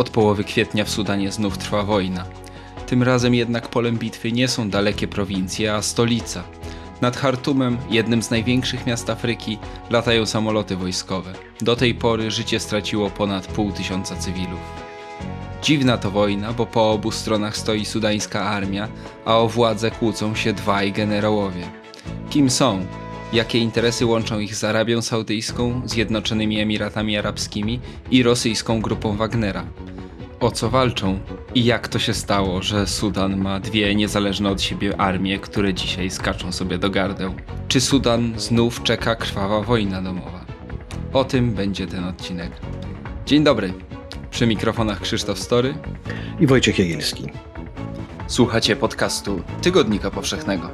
Od połowy kwietnia w Sudanie znów trwa wojna. Tym razem jednak polem bitwy nie są dalekie prowincje, a stolica. Nad Hartumem, jednym z największych miast Afryki, latają samoloty wojskowe. Do tej pory życie straciło ponad pół tysiąca cywilów. Dziwna to wojna, bo po obu stronach stoi sudańska armia, a o władzę kłócą się dwaj generałowie. Kim są? Jakie interesy łączą ich z Arabią Saudyjską, Zjednoczonymi Emiratami Arabskimi i rosyjską grupą Wagnera? O co walczą? I jak to się stało, że Sudan ma dwie niezależne od siebie armie, które dzisiaj skaczą sobie do gardeł? Czy Sudan znów czeka krwawa wojna domowa? O tym będzie ten odcinek. Dzień dobry. Przy mikrofonach Krzysztof Story i Wojciech Jagielski. Słuchacie podcastu Tygodnika Powszechnego.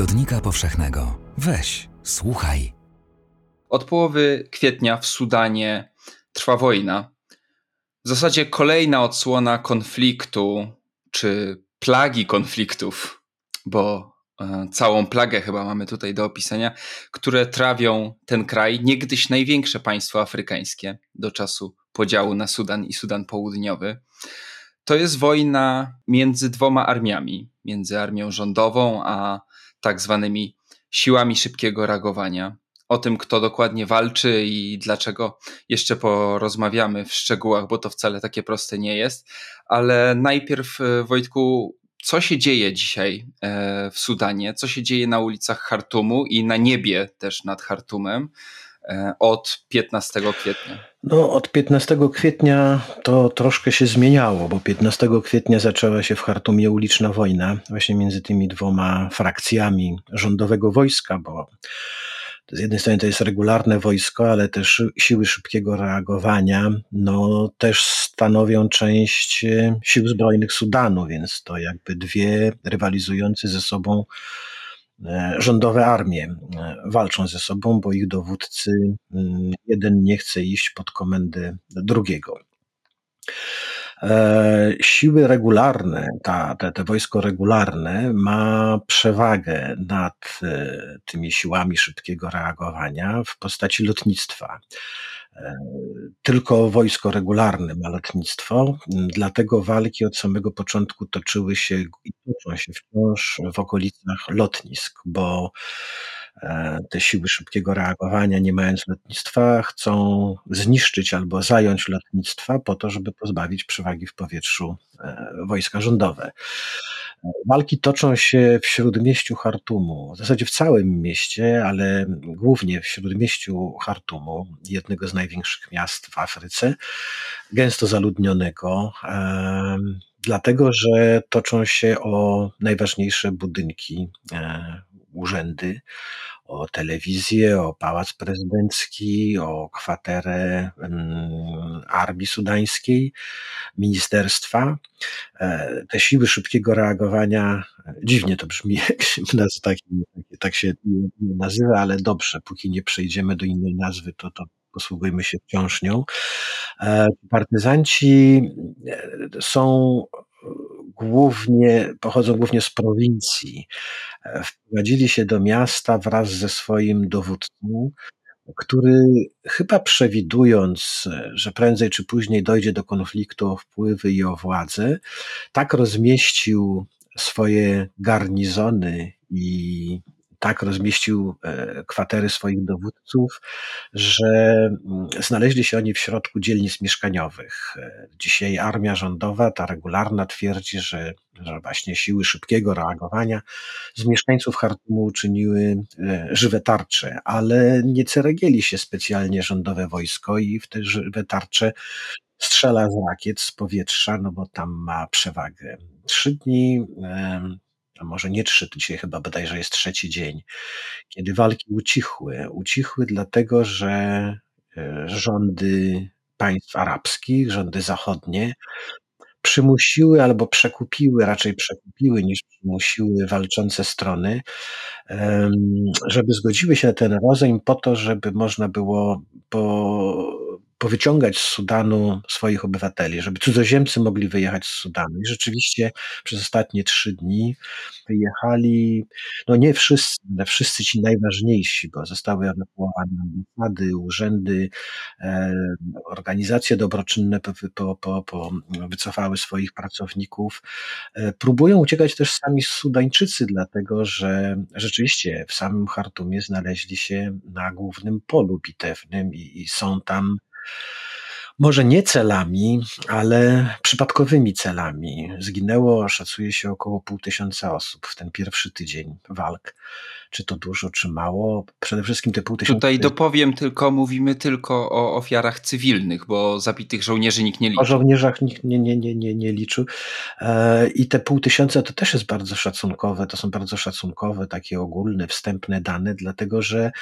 Tygodnika Powszechnego. Weź, słuchaj. Od połowy kwietnia w Sudanie trwa wojna, w zasadzie kolejna odsłona konfliktu, czy plagi konfliktów, bo e, całą plagę chyba mamy tutaj do opisania, które trawią ten kraj, niegdyś największe państwo afrykańskie do czasu podziału na Sudan i Sudan Południowy. To jest wojna między dwoma armiami, między armią rządową a tak zwanymi siłami szybkiego reagowania. O tym, kto dokładnie walczy i dlaczego, jeszcze porozmawiamy w szczegółach, bo to wcale takie proste nie jest. Ale najpierw, e, Wojtku, co się dzieje dzisiaj e, w Sudanie? Co się dzieje na ulicach Hartumu i na niebie też nad Hartumem od 15 kwietnia? No, od 15 kwietnia to troszkę się zmieniało, bo 15 kwietnia zaczęła się w Hartumie uliczna wojna, właśnie między tymi dwoma frakcjami rządowego wojska, bo z jednej strony to jest regularne wojsko, ale też siły szybkiego reagowania, no też stanowią część e, sił zbrojnych Sudanu, więc to jakby dwie rywalizujące ze sobą e, rządowe armie e, walczą ze sobą, bo ich dowódcy mm, jeden nie chce iść pod komendę drugiego. E, siły regularne, ta, te, te wojsko regularne ma przewagę nad e, tymi siłami szybkiego reagowania w postaci lotnictwa. Tylko wojsko regularne ma lotnictwo, dlatego walki od samego początku toczyły się i toczą się wciąż w okolicach lotnisk, bo E, te siły szybkiego reagowania, nie mając lotnictwa, chcą zniszczyć albo zająć lotnictwa po to, żeby pozbawić przewagi w powietrzu e, wojska rządowe. Walki toczą się w śródmieściu Hartumu, w zasadzie w całym mieście, ale głównie w śródmieściu Hartumu, jednego z największych miast w Afryce, gęsto zaludnionego, dlatego że toczą się o najważniejsze budynki, e, urzędy o telewizję, o pałac prezydencki, o kwaterę armii sudańskiej, ministerstwa. E, te siły szybkiego reagowania, dziwnie to brzmi, jak się tak, tak się nazywa, ale dobrze, póki nie przejdziemy do innej nazwy, to, to posługujmy się wciąż nią. E, partyzanci e, są głównie, pochodzą głównie z prowincji. E, wprowadzili się do miasta wraz ze swoim dowódcą, który chyba przewidując, że prędzej czy później dojdzie do konfliktu o wpływy i o władzę, tak rozmieścił swoje garnizony i tak rozmieścił e, kwatery swoich dowódców, że mm, znaleźli się oni w środku dzielnic mieszkaniowych. E, dzisiaj armia rządowa, ta regularna, twierdzi, że, że właśnie siły szybkiego reagowania z mieszkańców Hartumu uczyniły e, żywe tarcze, ale nie ceregieli się specjalnie rządowe wojsko i w te żywe tarcze strzela z rakiet z powietrza, no bo tam ma przewagę. Trzy dni a może nie trzy, dzisiaj chyba bodajże jest trzeci dzień, kiedy walki ucichły. Ucichły dlatego, że e, rządy państw arabskich, rządy zachodnie przymusiły albo przekupiły, raczej przekupiły niż przymusiły walczące strony, żeby zgodziły się na ten rozejm po to, żeby można było po powyciągać z Sudanu swoich obywateli, żeby cudzoziemcy mogli wyjechać z Sudanu. I rzeczywiście przez ostatnie trzy dni wyjechali, no nie wszyscy, ale wszyscy ci najważniejsi, bo zostały ewakuowane ambasady, urzędy, e, organizacje dobroczynne po, po, po, wycofały swoich pracowników. E, próbują uciekać też sami Sudańczycy, dlatego że rzeczywiście w samym Chartumie znaleźli się na głównym polu bitewnym i, i są tam może nie celami, ale przypadkowymi celami. Zginęło, szacuje się, około pół tysiąca osób w ten pierwszy tydzień walk. Czy to dużo, czy mało? Przede wszystkim te pół tysiąca. Tutaj dopowiem tylko, mówimy tylko o ofiarach cywilnych, bo zabitych żołnierzy nikt nie liczył. O żołnierzach nikt nie, nie, nie, nie, nie liczył. E, I te pół tysiąca to też jest bardzo szacunkowe, to są bardzo szacunkowe, takie ogólne, wstępne dane, dlatego że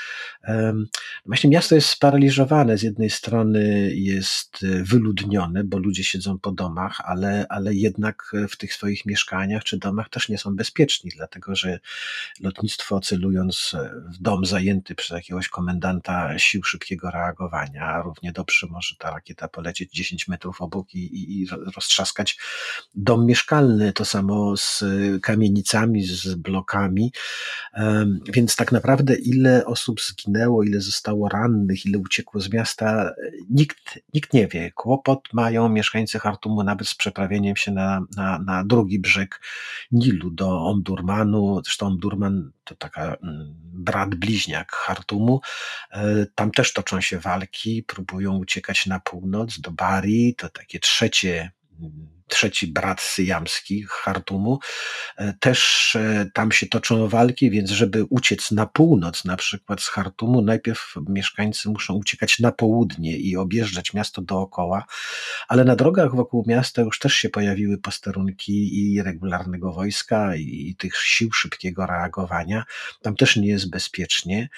właśnie miasto jest sparaliżowane. Z jednej strony jest wyludnione, bo ludzie siedzą po domach, ale, ale jednak w tych swoich mieszkaniach czy domach też nie są bezpieczni, dlatego że lotnictwo celując w dom zajęty przez jakiegoś komendanta sił szybkiego reagowania, równie dobrze może ta rakieta polecieć 10 metrów obok i, i, i roztrzaskać dom mieszkalny. To samo z kamienicami, z blokami. Więc tak naprawdę ile osób zginęło, ile zostało rannych, ile uciekło z miasta, nikt, nikt nie wie. Kłopot mają mieszkańcy Hartumu nawet z przeprawieniem się na, na, na drugi brzeg Nilu, do Omdurmanu. Zresztą Omdurman to taka brat bliźniak Hartumu. E, tam też toczą się walki, próbują uciekać na północ do Bari, to takie trzecie mm, trzeci brat syjamski Hartumu. E, też e, tam się toczą walki, więc żeby uciec na północ, na przykład z Hartumu, najpierw mieszkańcy muszą uciekać na południe i objeżdżać miasto dookoła, ale na drogach wokół miasta już też się pojawiły posterunki i regularnego wojska, i tych sił szybkiego reagowania. Tam też nie jest bezpiecznie.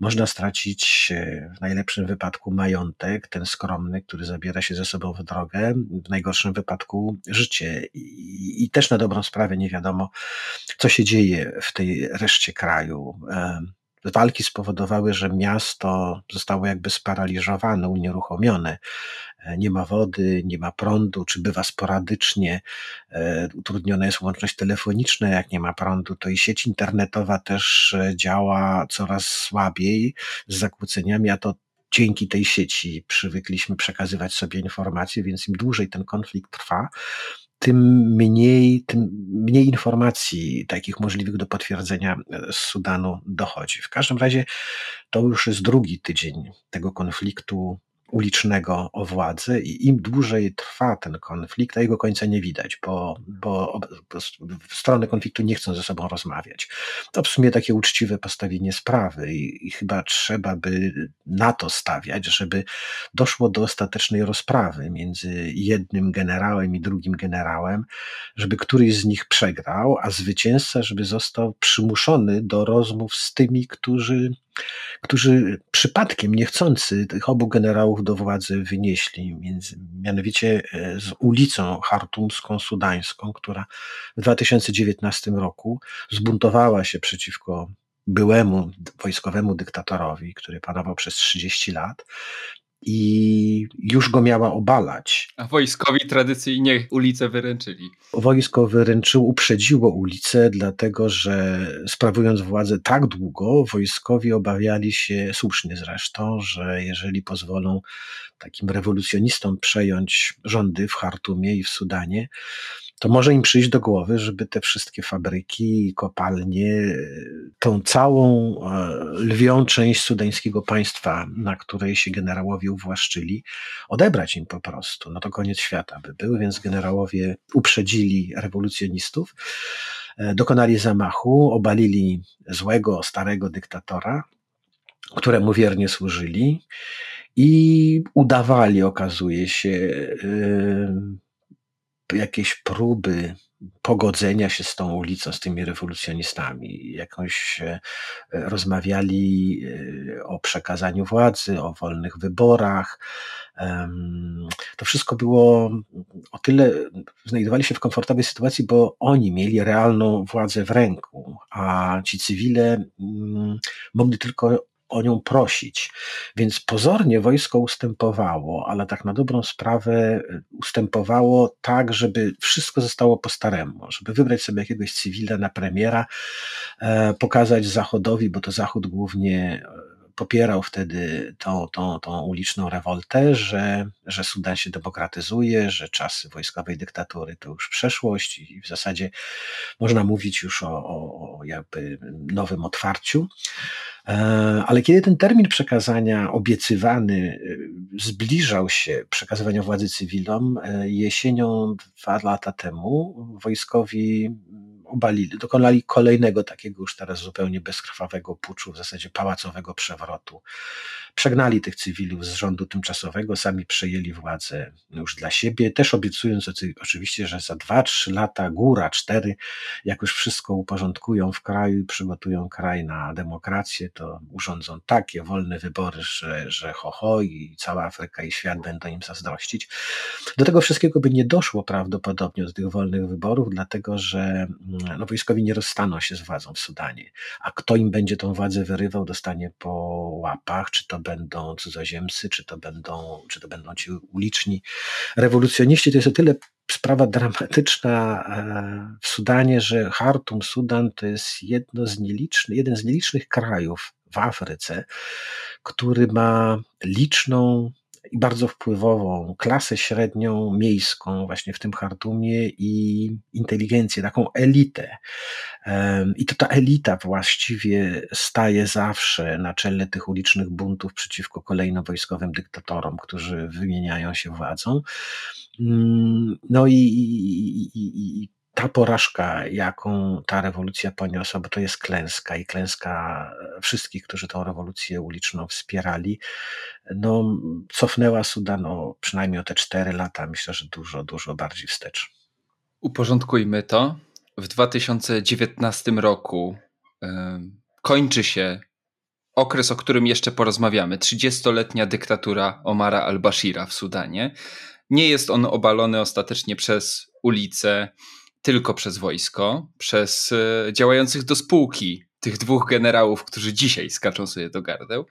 Można stracić e, w najlepszym wypadku majątek, ten skromny, który zabiera się ze sobą w drogę, w najgorszym wypadku życie i, i też na dobrą sprawę nie wiadomo, co się dzieje w tej reszcie kraju. Walki spowodowały, że miasto zostało jakby sparaliżowane, unieruchomione. E, nie ma wody, nie ma prądu, czy bywa sporadycznie. E, utrudniona jest łączność telefoniczna, jak nie ma prądu, to i sieć internetowa też e, działa coraz słabiej z zakłóceniami, a to dzięki tej sieci przywykliśmy przekazywać sobie informacje, więc im dłużej ten konflikt trwa, tym mniej, tym mniej informacji takich możliwych do potwierdzenia z Sudanu dochodzi. W każdym razie to już jest drugi tydzień tego konfliktu ulicznego o władzę i im dłużej trwa ten konflikt, a jego końca nie widać, bo, bo, strony konfliktu nie chcą ze sobą rozmawiać. To w sumie takie uczciwe postawienie sprawy i, i chyba trzeba by na to stawiać, żeby doszło do ostatecznej rozprawy między jednym generałem i drugim generałem, żeby któryś z nich przegrał, a zwycięzca, żeby został przymuszony do rozmów z tymi, którzy którzy przypadkiem niechcący tych obu generałów do władzy wynieśli, między, mianowicie e, z ulicą Hartumską Sudańską, która w 2019 roku zbuntowała się przeciwko byłemu wojskowemu dyktatorowi, który panował przez 30 lat i już go miała obalać. A wojskowi tradycyjnie ulicę wyręczyli. Wojsko wyręczyło, uprzedziło ulicę, dlatego że sprawując władzę tak długo, wojskowi obawiali się, słusznie zresztą, że jeżeli pozwolą takim rewolucjonistom przejąć rządy w Hartumie i w Sudanie, to może im przyjść do głowy, żeby te wszystkie fabryki, kopalnie, tą całą e, lwią część sudańskiego państwa, na której się generałowie uwłaszczyli, odebrać im po prostu. No to koniec świata by był, więc generałowie uprzedzili rewolucjonistów, e, dokonali zamachu, obalili złego, starego dyktatora, któremu wiernie służyli i udawali, okazuje się, yy, jakieś próby pogodzenia się z tą ulicą, z tymi rewolucjonistami. Jakąś e, rozmawiali e, o przekazaniu władzy, o wolnych wyborach. To wszystko było o tyle, znajdowali się w komfortowej sytuacji, bo oni mieli realną władzę w ręku, a ci cywile mm, mogli tylko o nią prosić. Więc pozornie wojsko ustępowało, ale tak na dobrą sprawę ustępowało tak, żeby wszystko zostało po staremu, żeby wybrać sobie jakiegoś cywila na premiera, e, pokazać Zachodowi, bo to Zachód głównie popierał wtedy tą, tą, tą uliczną rewoltę, że, że Sudan się demokratyzuje, że czasy wojskowej dyktatury to już przeszłość i w zasadzie można mówić już o, o, o jakby nowym otwarciu. E, ale kiedy ten termin przekazania obiecywany e, zbliżał się przekazywania władzy cywilom, e, jesienią dwa lata temu wojskowi obalili, dokonali kolejnego takiego już teraz zupełnie bezkrwawego puczu, w zasadzie pałacowego przewrotu. Przegnali tych cywilów z rządu tymczasowego, sami przejęli władzę już dla siebie, też obiecując oczywiście, że za dwa, trzy lata, góra, cztery, jak już wszystko uporządkują w kraju i przygotują kraj na demokrację, to urządzą takie wolne wybory, że, że ho, ho i cała Afryka i świat będą im zazdrościć. Do tego wszystkiego by nie doszło prawdopodobnie do tych wolnych wyborów, dlatego że mm, no, wojskowi nie rozstaną się z władzą w Sudanie. A kto im będzie tą władzę wyrywał, dostanie po łapach, czy to będą cudzoziemcy, czy to będą, czy to będą ci uliczni rewolucjoniści. To jest o tyle sprawa dramatyczna e, w Sudanie, że Hartum, Sudan to jest jedno z nielicznych, jeden z nielicznych krajów w Afryce, który ma liczną i bardzo wpływową klasę średnią miejską właśnie w tym Chartumie i inteligencję, taką elitę. I to ta elita właściwie staje zawsze na czele tych ulicznych buntów przeciwko kolejnym wojskowym dyktatorom, którzy wymieniają się władzą. Mm, no i, i, i, i ta porażka, jaką ta rewolucja poniosła, bo to jest klęska i klęska wszystkich, którzy tą rewolucję uliczną wspierali, no, cofnęła Sudan o przynajmniej o te cztery lata, myślę, że dużo, dużo bardziej wstecz. Uporządkujmy to. W 2019 roku yy, kończy się okres, o którym jeszcze porozmawiamy. 30-letnia dyktatura Omara al-Bashira w Sudanie. Nie jest on obalony ostatecznie przez ulice, tylko przez wojsko, przez e, działających do spółki tych dwóch generałów, którzy dzisiaj skaczą sobie do gardeł.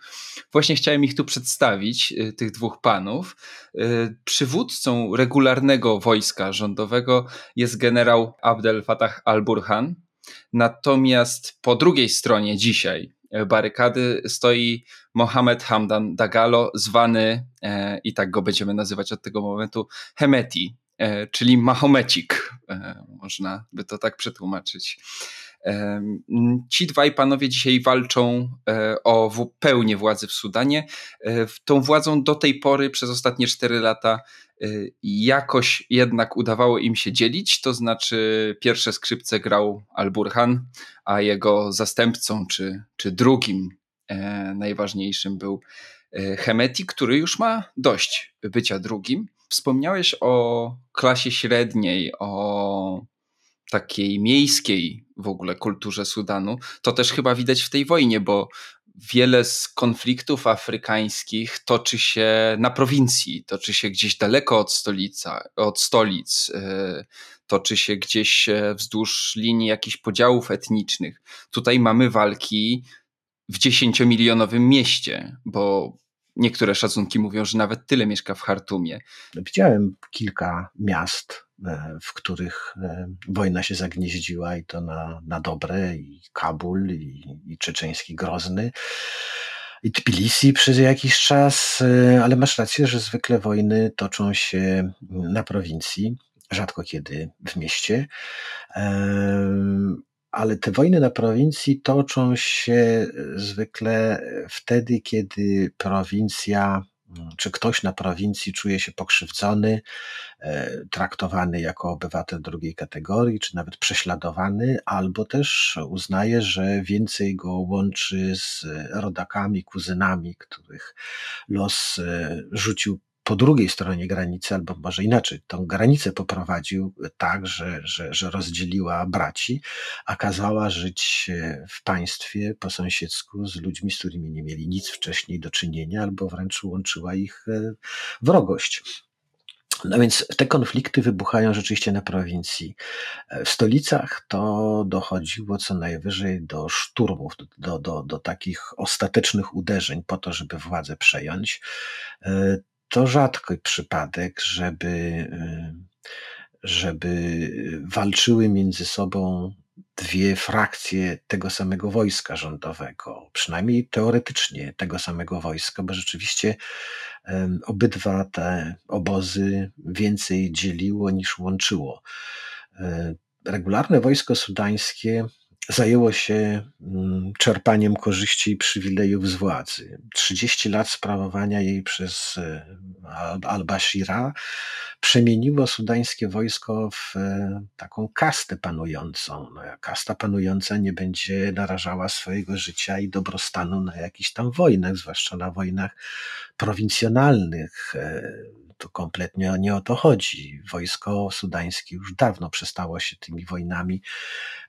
Właśnie chciałem ich tu przedstawić, e, tych dwóch panów. E, przywódcą regularnego wojska rządowego jest generał Abdel Fattah al-Burhan. Natomiast po drugiej stronie dzisiaj barykady stoi Mohamed Hamdan Dagalo, zwany, i tak go będziemy nazywać od tego momentu, Hemeti, czyli Mahomecik, e, można by to tak przetłumaczyć. E, ci dwaj panowie dzisiaj walczą o pełnię władzy w Sudanie. Tą władzą do tej pory przez ostatnie cztery lata jakoś jednak udawało im się dzielić, to znaczy pierwsze skrzypce grał Al-Burhan, a jego zastępcą czy, czy drugim najważniejszym był Hemeti, który już ma dość bycia drugim. Wspomniałeś o klasie średniej, o takiej miejskiej w ogóle kulturze Sudanu. To też chyba widać w tej wojnie, bo wiele z konfliktów afrykańskich toczy się na prowincji, toczy się gdzieś daleko od, stolica, od stolic, yy, toczy się gdzieś e, wzdłuż linii jakichś podziałów etnicznych. Tutaj mamy walki w dziesięciomilionowym mieście, bo Niektóre szacunki mówią, że nawet tyle mieszka w Hartumie. Widziałem kilka miast, e, w których e, wojna się zagnieździła i to na, na dobre, i Kabul, i, i czeczeński Grozny, i Tbilisi przez jakiś czas, e, ale masz rację, że zwykle wojny toczą się na prowincji, rzadko kiedy w mieście ale te wojny na prowincji toczą się e, zwykle e, wtedy, kiedy prowincja mm, czy ktoś na prowincji czuje się pokrzywdzony, e, traktowany jako obywatel drugiej kategorii, czy nawet prześladowany, albo też uznaje, że więcej go łączy z rodakami, kuzynami, których los rzucił po drugiej stronie granicy, albo może inaczej, tą granicę poprowadził tak, że, że, że rozdzieliła braci, a kazała żyć w państwie po sąsiedzku z ludźmi, z którymi nie mieli nic wcześniej do czynienia, albo wręcz łączyła ich e, wrogość. No więc te konflikty wybuchają rzeczywiście na prowincji. W stolicach to dochodziło co najwyżej do szturmów, do, do, do takich ostatecznych uderzeń po to, żeby władzę przejąć. To rzadki przypadek, żeby, żeby walczyły między sobą dwie frakcje tego samego wojska rządowego, przynajmniej teoretycznie tego samego wojska, bo rzeczywiście obydwa te obozy więcej dzieliło niż łączyło. E, regularne wojsko sudańskie zajęło się mm, czerpaniem korzyści i przywilejów z władzy. 30 lat sprawowania jej przez e, al-Bashira przemieniło sudańskie wojsko w e, taką kastę panującą. No, kasta panująca nie będzie narażała swojego życia i dobrostanu na jakichś tam wojnach, zwłaszcza na wojnach prowincjonalnych. To kompletnie nie o to chodzi. Wojsko sudańskie już dawno przestało się tymi wojnami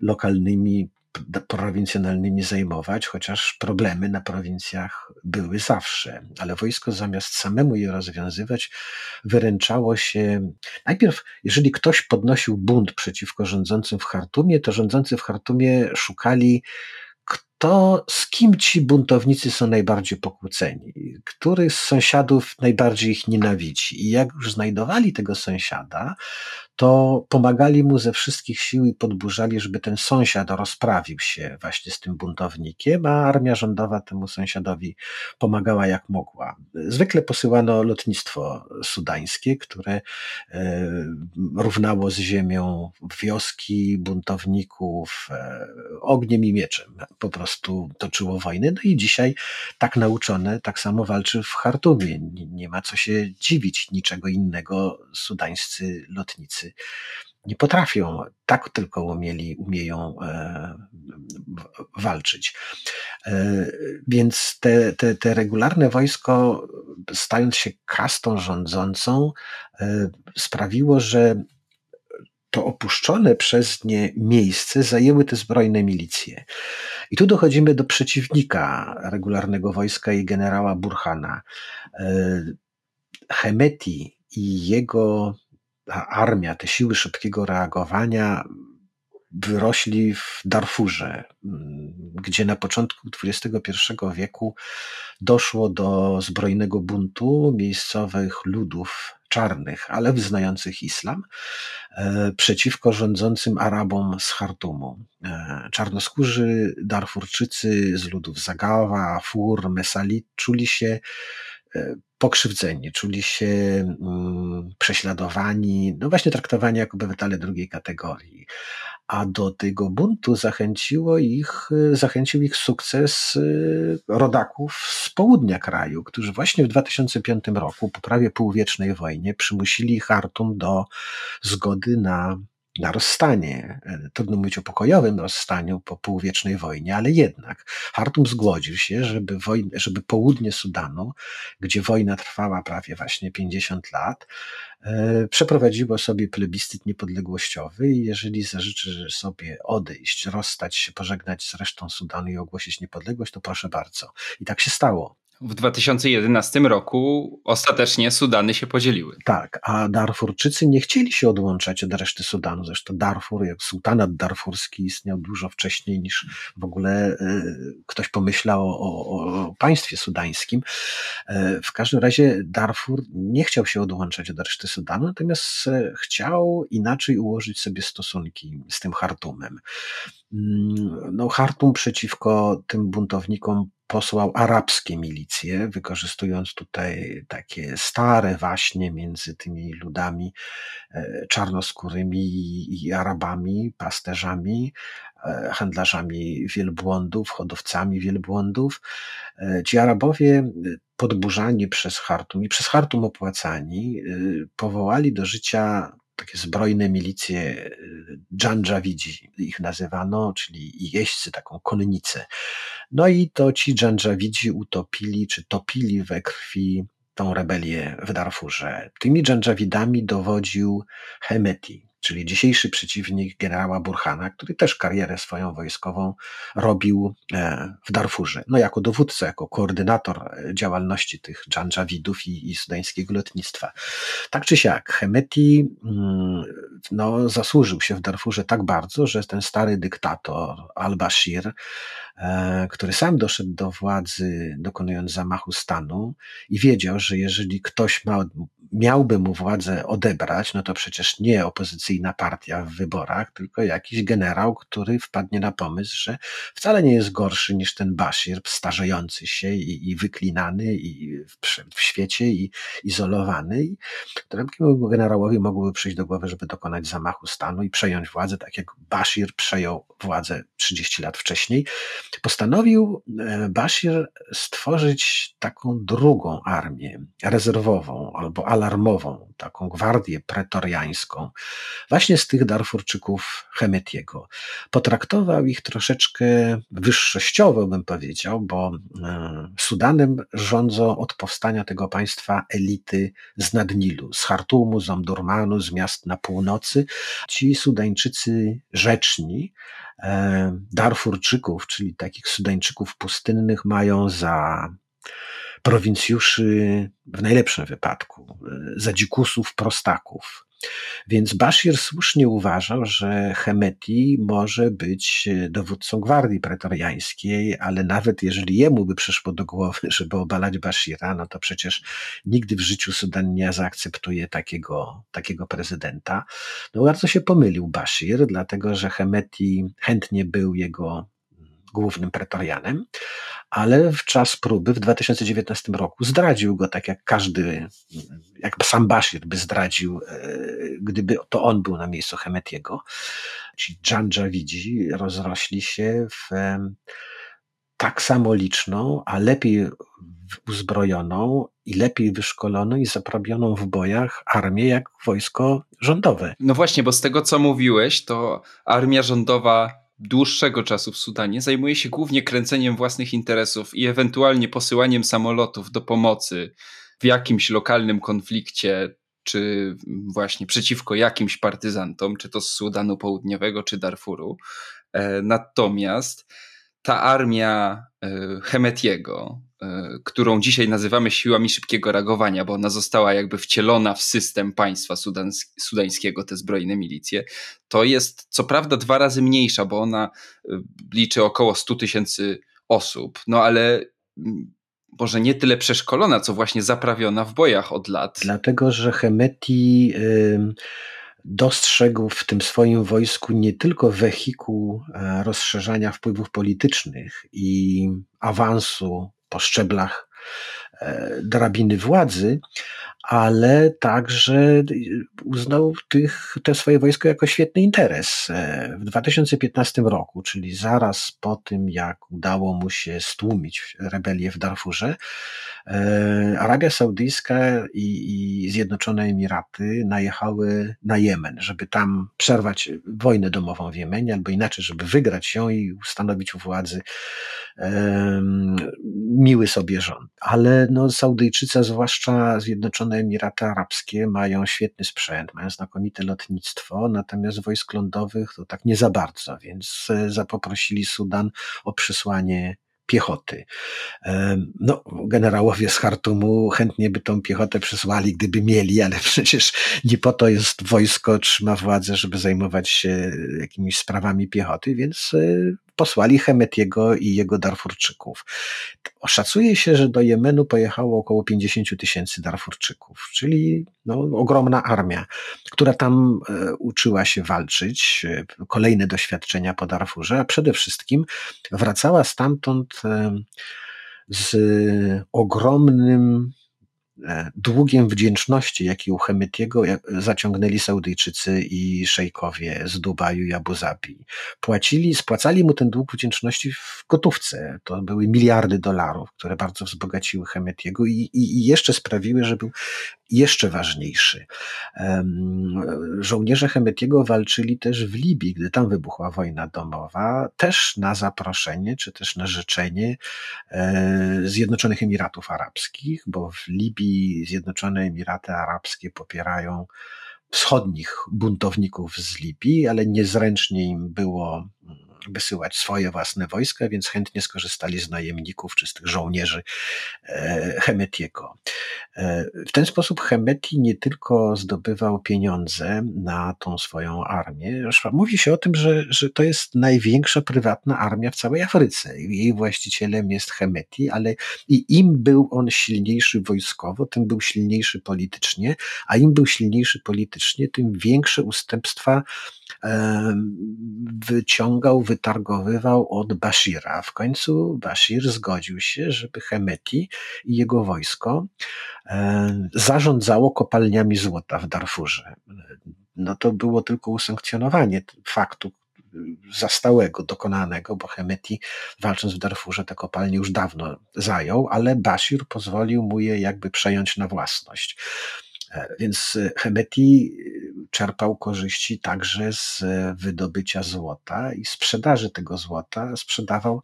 lokalnymi prowincjonalnymi zajmować, chociaż problemy na prowincjach były zawsze, ale wojsko zamiast samemu je rozwiązywać, wyręczało się. Najpierw, jeżeli ktoś podnosił bunt przeciwko rządzącym w Chartumie, to rządzący w Chartumie szukali to z kim ci buntownicy są najbardziej pokłóceni? Który z sąsiadów najbardziej ich nienawidzi? I jak już znajdowali tego sąsiada, to pomagali mu ze wszystkich sił i podburzali, żeby ten sąsiad rozprawił się właśnie z tym buntownikiem, a armia rządowa temu sąsiadowi pomagała jak mogła. Zwykle posyłano lotnictwo sudańskie, które e, równało z ziemią wioski buntowników e, ogniem i mieczem. Po prostu toczyło wojny. No i dzisiaj tak nauczone, tak samo walczy w Chartumie. Nie, nie ma co się dziwić, niczego innego sudańscy lotnicy nie potrafią, tak tylko umieli, umieją e, walczyć. E, więc te, te, te regularne wojsko, stając się kastą rządzącą, e, sprawiło, że to opuszczone przez nie miejsce zajęły te zbrojne milicje. I tu dochodzimy do przeciwnika regularnego wojska i generała Burhana. Hemeti i jego armia, te siły szybkiego reagowania wyrośli w Darfurze, mm, gdzie na początku XXI wieku doszło do zbrojnego buntu miejscowych ludów czarnych, ale wyznających islam, e, przeciwko rządzącym Arabom z Chartumu. E, czarnoskórzy Darfurczycy z ludów Zagawa, Fur, Mesalit czuli się pokrzywdzeni, czuli się mm, prześladowani, no właśnie traktowani jako obywatele drugiej kategorii. A do tego buntu zachęciło ich, zachęcił ich sukces y, rodaków z południa kraju, którzy właśnie w 2005 roku, po prawie półwiecznej wojnie, przymusili Hartum do zgody na na rozstanie. E, trudno mówić o pokojowym rozstaniu po półwiecznej wojnie, ale jednak Hartum zgodził się, żeby, żeby południe Sudanu, gdzie wojna trwała prawie właśnie 50 lat, e, przeprowadziło sobie plebiscyt niepodległościowy i jeżeli zażyczy sobie odejść, rozstać się, pożegnać z resztą Sudanu i ogłosić niepodległość, to proszę bardzo. I tak się stało w 2011 roku ostatecznie Sudany się podzieliły. Tak, a Darfurczycy nie chcieli się odłączać od reszty Sudanu. Zresztą Darfur, jak sultanat darfurski istniał dużo wcześniej niż w ogóle y, ktoś pomyślał o, o, państwie sudańskim. Y, w każdym razie Darfur nie chciał się odłączać od reszty Sudanu, natomiast y, chciał inaczej ułożyć sobie stosunki z tym Hartumem. Mm, no, Hartum przeciwko tym buntownikom posłał arabskie milicje, wykorzystując tutaj takie stare waśnie między tymi ludami e, czarnoskórymi i Arabami, pasterzami, e, handlarzami wielbłądów, hodowcami wielbłądów. E, ci Arabowie podburzani przez Hartum i przez Hartum opłacani, powołali do życia takie zbrojne milicje Dżandżawidzi ich nazywano, czyli jeźdźcy, taką konnicę. No i to ci Dżandżawidzi utopili, czy topili we krwi tą rebelię w Darfurze. Tymi Dżandżawidami dowodził Hemeti. Czyli dzisiejszy przeciwnik generała Burhana, który też karierę swoją wojskową robił e, w Darfurze. No jako dowódca, jako koordynator e, działalności tych Dżandżawidów i, i sudańskiego lotnictwa. Tak czy siak, Hemeti mm, no, zasłużył się w Darfurze tak bardzo, że ten stary dyktator al-Bashir E, który sam doszedł do władzy, dokonując zamachu stanu i wiedział, że jeżeli ktoś ma, miałby mu władzę odebrać, no to przecież nie opozycyjna partia w wyborach, tylko jakiś generał, który wpadnie na pomysł, że wcale nie jest gorszy niż ten Bashir, starzejący się i, i wyklinany i w, w, świecie i izolowany. I takiemu generałowi mogłoby przyjść do głowy, żeby dokonać zamachu stanu i przejąć władzę, tak jak Bashir przejął władzę 30 lat wcześniej postanowił e, Bashir stworzyć taką drugą armię rezerwową albo alarmową, taką gwardię pretoriańską, właśnie z tych Darfurczyków Chemetiego. Potraktował ich troszeczkę wyższościowo, bym powiedział, bo e, Sudanem rządzą od powstania tego państwa elity z Nadnilu, z Hartumu, z Omdurmanu, z miast na północy. Ci Sudańczycy rzeczni, E, Darfurczyków, czyli takich Sudańczyków pustynnych, mają za prowincjuszy w najlepszym wypadku, e, za dzikusów, prostaków. Więc Bashir słusznie uważał, że Hemeti może być dowódcą gwardii pretoriańskiej, ale nawet jeżeli jemu by przyszło do głowy, żeby obalać Bashira, no to przecież nigdy w życiu Sudan nie zaakceptuje takiego, takiego prezydenta. No bardzo się pomylił Bashir, dlatego że Hemeti chętnie był jego głównym pretorianem, ale w czas próby w 2019 roku zdradził go tak jak każdy, jak sam Bashir by zdradził, e, gdyby to on był na miejscu Hemetiego. Ci Dżandżawidzi rozrośli się w tak samo liczną, a lepiej uzbrojoną i lepiej wyszkoloną i zaprawioną w bojach armię jak wojsko rządowe. No właśnie, bo z tego co mówiłeś, to armia rządowa dłuższego czasu w Sudanie zajmuje się głównie kręceniem własnych interesów i ewentualnie posyłaniem samolotów do pomocy w jakimś lokalnym konflikcie, czy właśnie przeciwko jakimś partyzantom, czy to z Sudanu Południowego, czy Darfuru. E, natomiast ta armia e, Hemetiego, którą dzisiaj nazywamy siłami szybkiego reagowania, bo ona została jakby wcielona w system państwa sudańskiego, te zbrojne milicje, to jest co prawda dwa razy mniejsza, bo ona e, liczy około 100 tysięcy osób, no ale mm, może nie tyle przeszkolona, co właśnie zaprawiona w bojach od lat. Dlatego, że Hemeti. Dostrzegł w tym swoim wojsku nie tylko wehikuł e, rozszerzania wpływów politycznych i awansu po szczeblach e, drabiny władzy, ale także uznał tych, te swoje wojsko jako świetny interes. E, w 2015 roku, czyli zaraz po tym, jak udało mu się stłumić rebelię w Darfurze, e, Arabia Saudyjska i, i Zjednoczone Emiraty najechały na Jemen, żeby tam przerwać wojnę domową w Jemenie, albo inaczej, żeby wygrać ją i ustanowić u władzy um, miły sobie rząd. Ale no, Saudyjczycy, zwłaszcza Zjednoczone Emiraty Arabskie mają świetny sprzęt, mają znakomite lotnictwo, natomiast wojsk lądowych to tak nie za bardzo, więc e, zapoprosili Sudan o przysłanie piechoty. No, generałowie z Hartumu chętnie by tą piechotę przysłali, gdyby mieli, ale przecież nie po to jest wojsko, trzyma władzę, żeby zajmować się jakimiś sprawami piechoty, więc e, posłali Hemetiego i jego Darfurczyków. Szacuje się, że do Jemenu pojechało około 50 tysięcy Darfurczyków, czyli no, ogromna armia, która tam e, uczyła się walczyć, e, kolejne doświadczenia po Darfurze, a przede wszystkim wracała stamtąd e, z ogromnym długiem wdzięczności, jaki u Hemetiego zaciągnęli Saudyjczycy i szejkowie z Dubaju i Abu Zabi. Płacili, spłacali mu ten dług wdzięczności w gotówce. To były miliardy dolarów, które bardzo wzbogaciły Hemetiego i, i, i jeszcze sprawiły, że był jeszcze ważniejszy. Żołnierze Hemetiego walczyli też w Libii, gdy tam wybuchła wojna domowa, też na zaproszenie, czy też na życzenie e, Zjednoczonych Emiratów Arabskich, bo w Libii Zjednoczone Emiraty Arabskie popierają wschodnich buntowników z Libii, ale niezręcznie im było wysyłać swoje własne wojska, więc chętnie skorzystali z najemników czy z tych żołnierzy e, Hemetiego. E, w ten sposób Hemeti nie tylko zdobywał pieniądze na tą swoją armię, mówi się o tym, że, że to jest największa prywatna armia w całej Afryce. Jej właścicielem jest Hemeti, ale i im był on silniejszy wojskowo, tym był silniejszy politycznie, a im był silniejszy politycznie, tym większe ustępstwa wyciągał, wytargowywał od Bashira. W końcu Bashir zgodził się, żeby Hemeti i jego wojsko zarządzało kopalniami złota w Darfurze. No to było tylko usankcjonowanie faktu, zastałego, dokonanego, bo Hemeti walcząc w Darfurze te kopalnie już dawno zajął, ale Bashir pozwolił mu je jakby przejąć na własność. E, więc Hemeti czerpał korzyści także z wydobycia złota i sprzedaży tego złota. Sprzedawał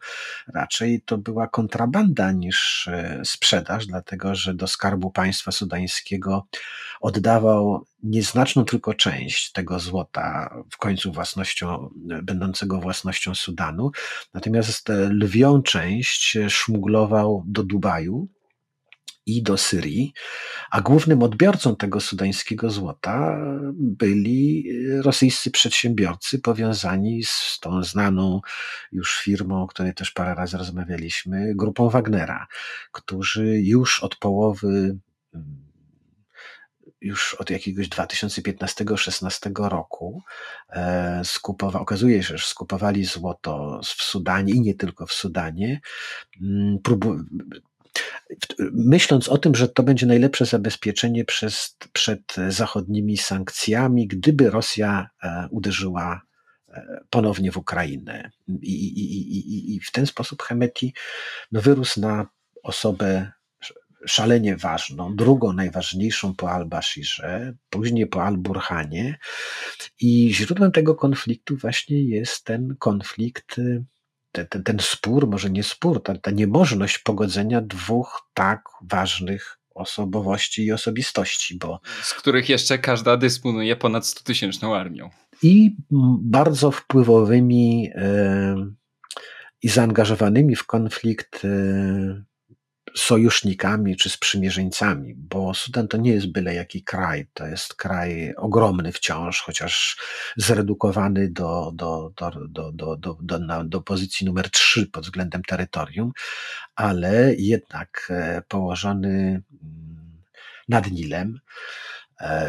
raczej to była kontrabanda niż e, sprzedaż, dlatego że do skarbu państwa sudańskiego oddawał nieznaczną tylko część tego złota w końcu własnością, będącego własnością Sudanu, natomiast lwią część szmuglował do Dubaju i do Syrii, a głównym odbiorcą tego sudańskiego złota byli rosyjscy przedsiębiorcy powiązani z tą znaną już firmą, o której też parę razy rozmawialiśmy, grupą Wagnera, którzy już od połowy już od jakiegoś 2015-16 roku e, skupowa, okazuje się, że skupowali złoto w Sudanie i nie tylko w Sudanie, mm, myśląc o tym, że to będzie najlepsze zabezpieczenie przez, przed zachodnimi sankcjami, gdyby Rosja e, uderzyła e, ponownie w Ukrainę. I, i, i, i w ten sposób Hemeti no, wyrósł na osobę szalenie ważną, drugą najważniejszą po al-Bashirze, później po al-Burhanie. I źródłem tego konfliktu właśnie jest ten konflikt ten, ten spór, może nie spór, ta, ta niemożność pogodzenia dwóch tak ważnych osobowości i osobistości, bo. Z których jeszcze każda dysponuje ponad 100 tysięczną armią. I bardzo wpływowymi e, i zaangażowanymi w konflikt e, sojusznikami czy sprzymierzeńcami, bo Sudan to nie jest byle jaki kraj, to jest kraj ogromny wciąż, chociaż zredukowany do, do, do, do, do, do, do, do pozycji numer 3 pod względem terytorium, ale jednak e, położony mm, nad Nilem,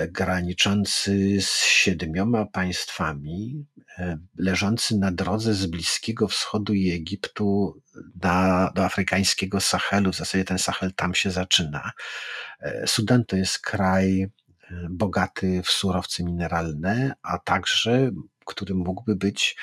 graniczący z siedmioma państwami, e, leżący na drodze z Bliskiego Wschodu i Egiptu na, do afrykańskiego Sahelu. W zasadzie ten Sahel tam się zaczyna. E, Sudan to jest kraj e, bogaty w surowce mineralne, a także który mógłby być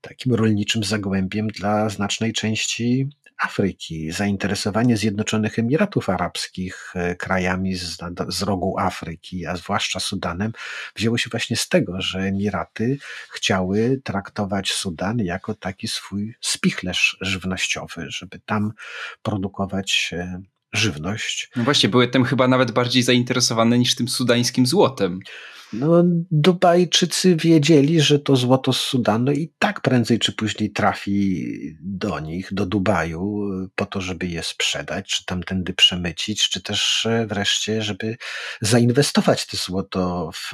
takim rolniczym zagłębiem dla znacznej części Afryki, zainteresowanie Zjednoczonych Emiratów Arabskich e, krajami z, z rogu Afryki, a zwłaszcza Sudanem, wzięło się właśnie z tego, że Emiraty chciały traktować Sudan jako taki swój spichlerz żywnościowy, żeby tam produkować e, żywność. No właśnie, były tym chyba nawet bardziej zainteresowane niż tym sudańskim złotem. No, Dubajczycy wiedzieli, że to złoto z Sudanu i tak prędzej czy później trafi do nich, do Dubaju, po to, żeby je sprzedać, czy tamtędy przemycić, czy też e, wreszcie, żeby zainwestować to złoto w,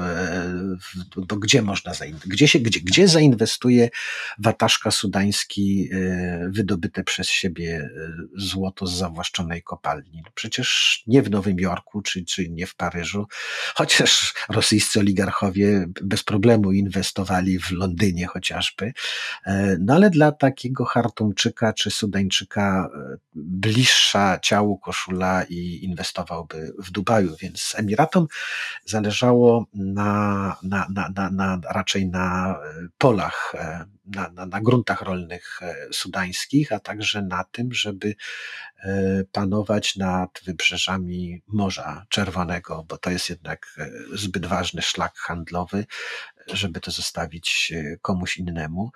w bo gdzie można zainwestować, gdzie, się, gdzie, gdzie zainwestuje wataszka sudański e, wydobyte przez siebie e, złoto z zawłaszczonej kopalni. No przecież nie w Nowym Jorku, czy, czy nie w Paryżu, chociaż rosyjscy oligarchowie bez problemu inwestowali w Londynie chociażby. E, no ale dla takiego Hartumczyka czy Sudańczyka e, bliższa ciału koszula i inwestowałby w Dubaju, więc Emiratom zależało na, na, na, na, na raczej na e, polach, na, na, na gruntach rolnych sudańskich, a także na tym, żeby panować nad wybrzeżami Morza Czerwonego, bo to jest jednak zbyt ważny szlak handlowy, żeby to zostawić e, komuś innemu.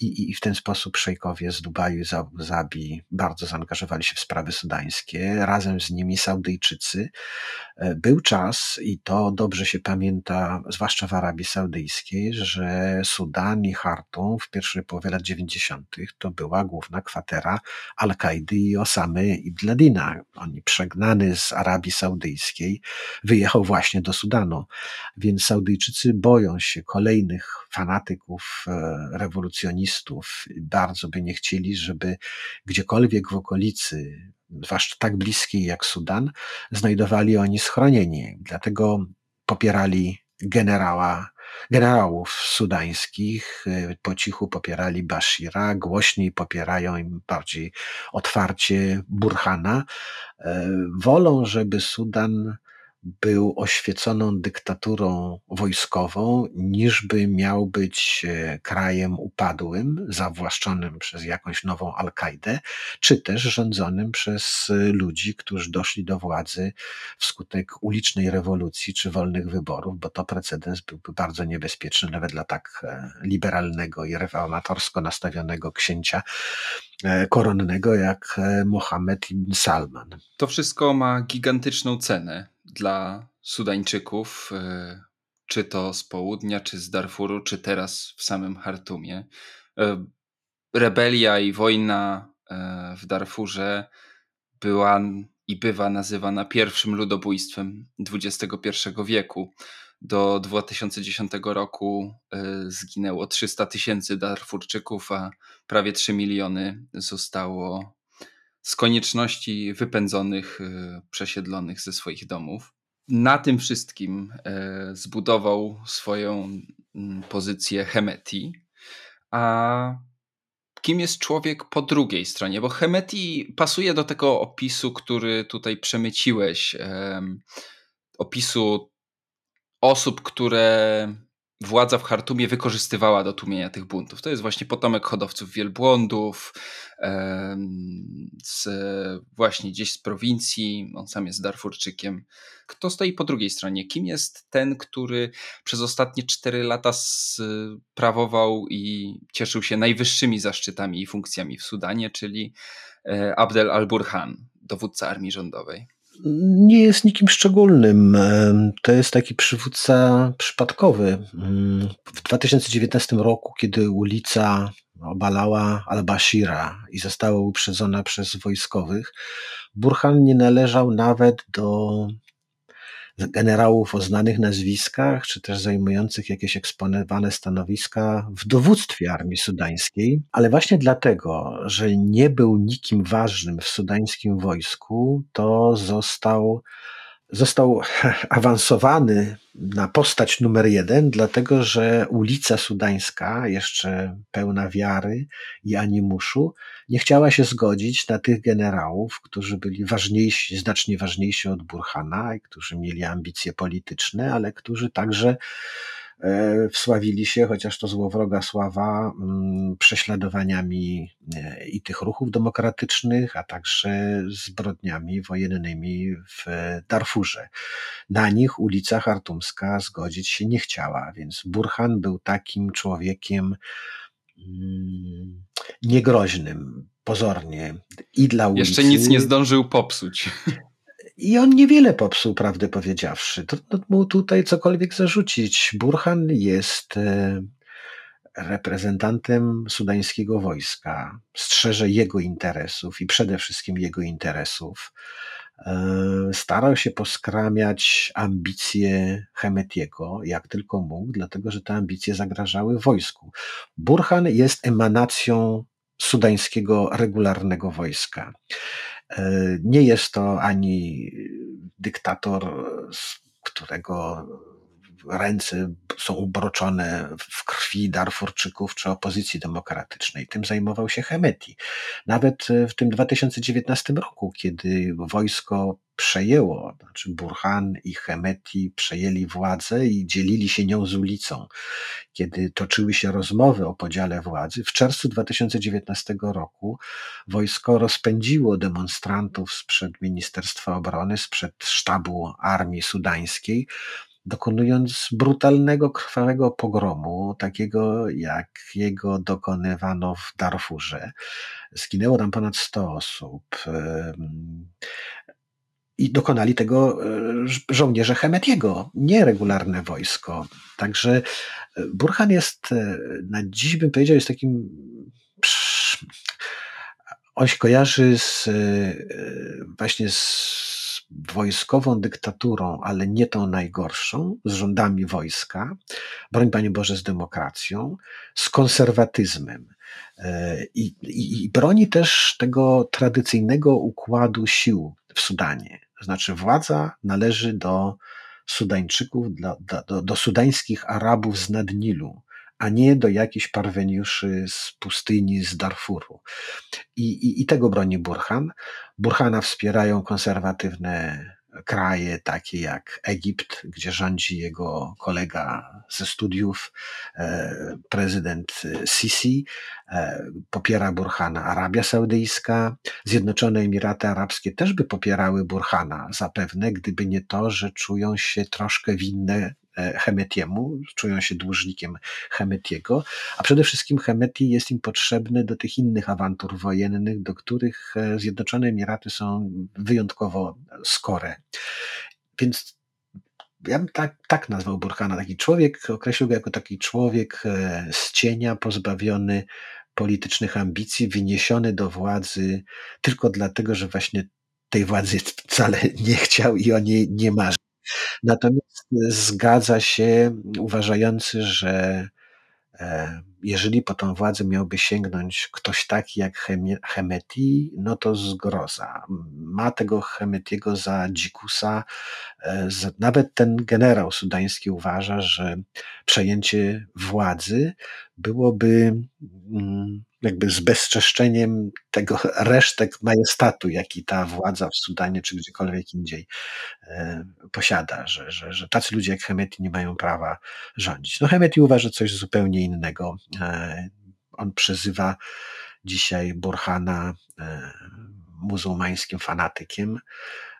I, i w ten sposób szejkowie z Dubaju i z Abu Zabi bardzo zaangażowali się w sprawy sudańskie, razem z nimi Saudyjczycy. E, był czas, i to dobrze się pamięta, zwłaszcza w Arabii Saudyjskiej, że Sudan i Hartum w pierwszej połowie lat 90. to była główna kwatera Al-Kaidy i Osamy Ibn Ladina. Oni przegnany z Arabii Saudyjskiej wyjechał właśnie do Sudanu. Więc Saudyjczycy boją się kolejnych fanatyków, e, rewolucjonistów. Bardzo by nie chcieli, żeby gdziekolwiek w okolicy, zwłaszcza tak bliskiej jak Sudan, znajdowali oni schronienie. Dlatego popierali generała generałów sudańskich, po cichu popierali Bashira, głośniej popierają im bardziej otwarcie Burhana. E, wolą, żeby Sudan był oświeconą dyktaturą wojskową, niżby miał być e, krajem upadłym, zawłaszczonym przez jakąś nową Al-Kaidę, czy też rządzonym przez e, ludzi, którzy doszli do władzy wskutek ulicznej rewolucji czy wolnych wyborów, bo to precedens byłby bardzo niebezpieczny nawet dla tak e, liberalnego i reformatorsko nastawionego księcia koronnego jak Mohammed ibn Salman. To wszystko ma gigantyczną cenę dla Sudańczyków, e, czy to z południa, czy z Darfuru, czy teraz w samym Hartumie. E, rebelia i wojna e, w Darfurze była i bywa nazywana pierwszym ludobójstwem XXI wieku. Do 2010 roku zginęło 300 tysięcy Darfurczyków, a prawie 3 miliony zostało z konieczności wypędzonych, e, przesiedlonych ze swoich domów. Na tym wszystkim e, zbudował swoją mm, pozycję Hemeti. A kim jest człowiek po drugiej stronie? Bo Hemeti pasuje do tego opisu, który tutaj przemyciłeś. Opisu osób, które władza w Hartumie wykorzystywała do tłumienia tych buntów. To jest właśnie potomek hodowców wielbłądów, z, właśnie gdzieś z prowincji, on sam jest Darfurczykiem. Kto stoi po drugiej stronie? Kim jest ten, który przez ostatnie cztery lata sprawował i cieszył się najwyższymi zaszczytami i funkcjami w Sudanie, czyli e, Abdel al-Burhan, dowódca armii rządowej? Nie jest nikim szczególnym. To jest taki przywódca przypadkowy. Mm, w 2019 roku, kiedy ulica obalała al-Bashira i została uprzedzona przez wojskowych, Burhan nie należał nawet do generałów o znanych nazwiskach, czy też zajmujących jakieś eksponowane stanowiska w dowództwie armii sudańskiej, ale właśnie dlatego, że nie był nikim ważnym w sudańskim wojsku, to został został awansowany na postać numer jeden, dlatego że ulica Sudańska, jeszcze pełna wiary i animuszu, nie chciała się zgodzić na tych generałów, którzy byli ważniejsi, znacznie ważniejsi od Burhana i którzy mieli ambicje polityczne, ale którzy także wsławili się, chociaż to złowroga sława, mm, prześladowaniami e, i tych ruchów demokratycznych, a także zbrodniami wojennymi w Darfurze. Na nich ulica Hartumska zgodzić się nie chciała, więc Burhan był takim człowiekiem mm, niegroźnym, pozornie i dla ulicy. Jeszcze nic nie zdążył popsuć. I on niewiele popsuł, prawdę powiedziawszy. Trudno mu tutaj cokolwiek zarzucić. Burhan jest e, reprezentantem sudańskiego wojska, strzeże jego interesów i przede wszystkim jego interesów. E, starał się poskramiać ambicje Hemetiego, jak tylko mógł, dlatego że te ambicje zagrażały wojsku. Burhan jest emanacją sudańskiego regularnego wojska. E, nie jest to ani dyktator, którego ręce są ubroczone w krwi Darfurczyków czy opozycji demokratycznej. Tym zajmował się Hemeti. Nawet w tym 2019 roku, kiedy wojsko przejęło, znaczy Burhan i Hemeti przejęli władzę i dzielili się nią z ulicą. Kiedy toczyły się rozmowy o podziale władzy, w czerwcu 2019 roku wojsko rozpędziło demonstrantów sprzed Ministerstwa Obrony, sprzed sztabu armii sudańskiej, dokonując brutalnego, krwawego pogromu, takiego jakiego dokonywano w Darfurze. Zginęło tam ponad 100 osób. I dokonali tego e, żołnierze Hemetiego, nie regularne wojsko. Także e, Burhan jest, e, na dziś bym powiedział, jest takim. On się kojarzy z, właśnie z wojskową dyktaturą, ale nie tą najgorszą, z rządami wojska, broń Panie Boże, z demokracją, z konserwatyzmem. I, i, I broni też tego tradycyjnego układu sił w Sudanie. To znaczy, władza należy do Sudańczyków, do, do, do sudańskich Arabów z Nadnilu, a nie do jakichś parweniuszy z pustyni, z Darfuru. I, i, i tego broni Burhan. Burhana wspierają konserwatywne kraje takie jak Egipt, gdzie rządzi jego kolega ze studiów, e, prezydent Sisi, e, popiera Burhana Arabia Saudyjska, Zjednoczone Emiraty Arabskie też by popierały Burhana zapewne, gdyby nie to, że czują się troszkę winne E, Hemetiemu, czują się dłużnikiem Hemetiego, a przede wszystkim Hemeti jest im potrzebny do tych innych awantur wojennych, do których e, Zjednoczone Emiraty są wyjątkowo skore. Więc ja bym tak, tak nazwał Burhana, taki człowiek, określił go jako taki człowiek e, z cienia, pozbawiony politycznych ambicji, wyniesiony do władzy tylko dlatego, że właśnie tej władzy wcale nie chciał i o niej nie marzy. Natomiast zgadza się uważający, że e, jeżeli po tą władzę miałby sięgnąć ktoś taki jak Hemeti, no to zgroza. Ma tego Hemetiego za dzikusa. E, nawet ten generał sudański uważa, że przejęcie władzy byłoby mm, jakby z bezczeszczeniem tego resztek majestatu, jaki ta władza w Sudanie czy gdziekolwiek indziej e, posiada, że, że, że tacy ludzie jak Hemeti nie mają prawa rządzić. No Hemeti uważa coś zupełnie innego. E, on przezywa dzisiaj Burhana e, muzułmańskim fanatykiem,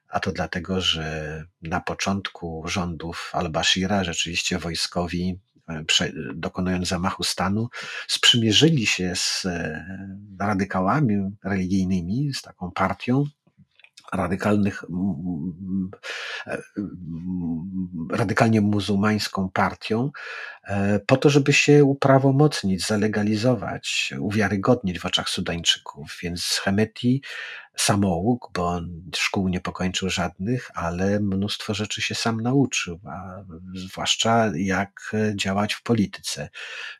a to dlatego, że na początku rządów al-Bashira rzeczywiście wojskowi dokonując zamachu stanu, sprzymierzyli się z e, radykałami religijnymi, z taką partią, radykalnych, e, radykalnie muzułmańską partią, e, po to, żeby się uprawomocnić, zalegalizować, uwiarygodnić w oczach Sudańczyków. Więc Hemeti samouk, bo on szkół nie pokończył żadnych, ale mnóstwo rzeczy się sam nauczył, a zwłaszcza jak działać w polityce.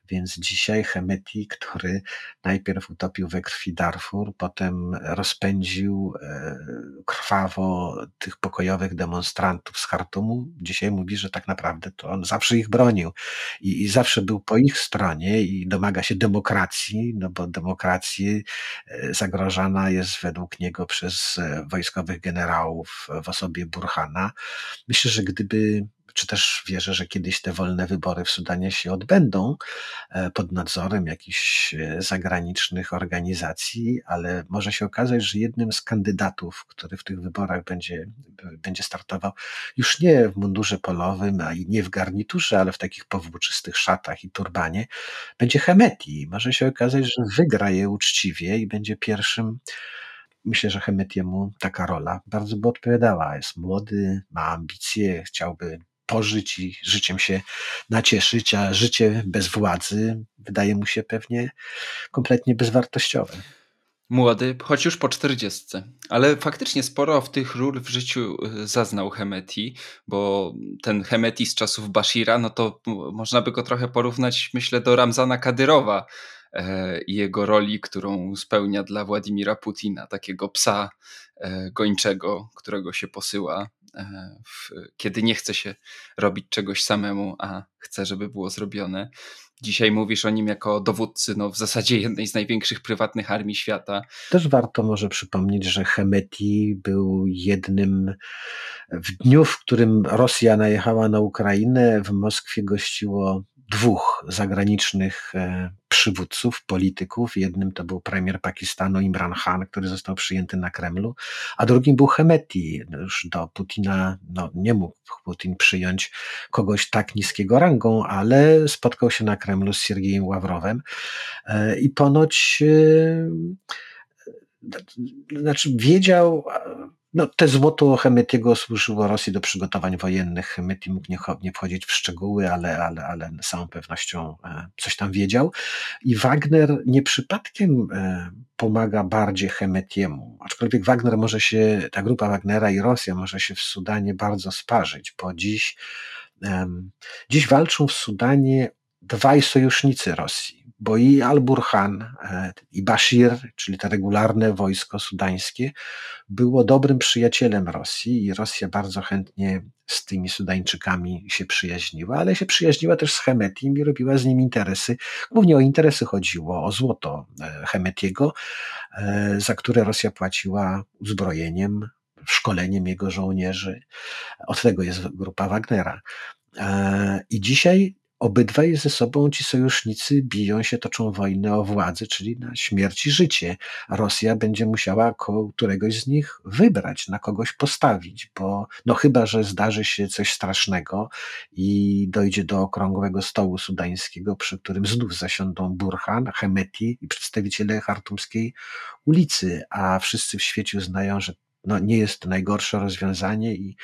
Więc dzisiaj Hemeti, który najpierw utopił we krwi Darfur, potem rozpędził e, krwawo tych pokojowych demonstrantów z Hartumu, dzisiaj mówi, że tak naprawdę to on zawsze ich bronił i, i zawsze był po ich stronie i domaga się demokracji, no bo demokracji e, zagrożona jest według niego przez e, wojskowych generałów w osobie Burhana. Myślę, że gdyby czy też wierzę, że kiedyś te wolne wybory w Sudanie się odbędą e, pod nadzorem jakichś e, zagranicznych organizacji, ale może się okazać, że jednym z kandydatów, który w tych wyborach będzie, będzie startował, już nie w mundurze polowym, a i nie w garniturze, ale w takich powłóczystych szatach i turbanie, będzie Hemeti. Może się okazać, że wygra je uczciwie i będzie pierwszym myślę, że Hemetiemu taka rola bardzo by odpowiadała. Jest młody, ma ambicje, chciałby pożyć i życiem się nacieszyć, a życie bez władzy wydaje mu się pewnie kompletnie bezwartościowe. Młody, choć już po czterdziestce, ale faktycznie sporo w tych ról w życiu y, zaznał Hemeti, bo ten Hemeti z czasów Bashira, no to można by go trochę porównać, myślę, do Ramzana Kadyrowa i jego roli, którą spełnia dla Władimira Putina, takiego psa e, gończego, którego się posyła E, kiedy nie chce się robić czegoś samemu, a chce, żeby było zrobione. Dzisiaj mówisz o nim jako dowódcy no, w zasadzie jednej z największych prywatnych armii świata. Też warto może przypomnieć, że Hemeti był jednym w dniu, w którym Rosja najechała na Ukrainę, w Moskwie gościło dwóch zagranicznych e, przywódców, polityków. Jednym to był premier Pakistanu Imran Khan, który został przyjęty na Kremlu, a drugim był Hemeti. Już do Putina no, nie mógł Putin przyjąć kogoś tak niskiego rangą, ale spotkał się na Kremlu z Siergiejem Ławrowem e, i ponoć znaczy wiedział, no, te złoto Chemetiego służyło Rosji do przygotowań wojennych. Chemeti mógł nie, nie wchodzić w szczegóły, ale, ale, ale z całą pewnością e, coś tam wiedział. I Wagner nie przypadkiem e, pomaga bardziej Chemetiemu. Aczkolwiek Wagner może się, ta grupa Wagnera i Rosja może się w Sudanie bardzo sparzyć, bo dziś, dziś walczą w Sudanie dwaj sojusznicy Rosji bo i Al-Burhan, e, i Bashir, czyli to regularne wojsko sudańskie, było dobrym przyjacielem Rosji i Rosja bardzo chętnie z tymi Sudańczykami się przyjaźniła, ale się przyjaźniła też z Hemetim i robiła z nim interesy. Głównie o interesy chodziło, o złoto e, Hemetiego, e, za które Rosja płaciła uzbrojeniem, szkoleniem jego żołnierzy. Od tego jest grupa Wagnera. I dzisiaj Obydwaj ze sobą ci sojusznicy biją się, toczą wojnę o władzę, czyli na śmierć i życie. Rosja będzie musiała któregoś z nich wybrać, na kogoś postawić, bo no chyba, że zdarzy się coś strasznego i dojdzie do okrągłego stołu sudańskiego, przy którym znów zasiądą Burhan, Hemeti i przedstawiciele chartumskiej ulicy, a wszyscy w świecie uznają, że no, nie jest to najgorsze rozwiązanie i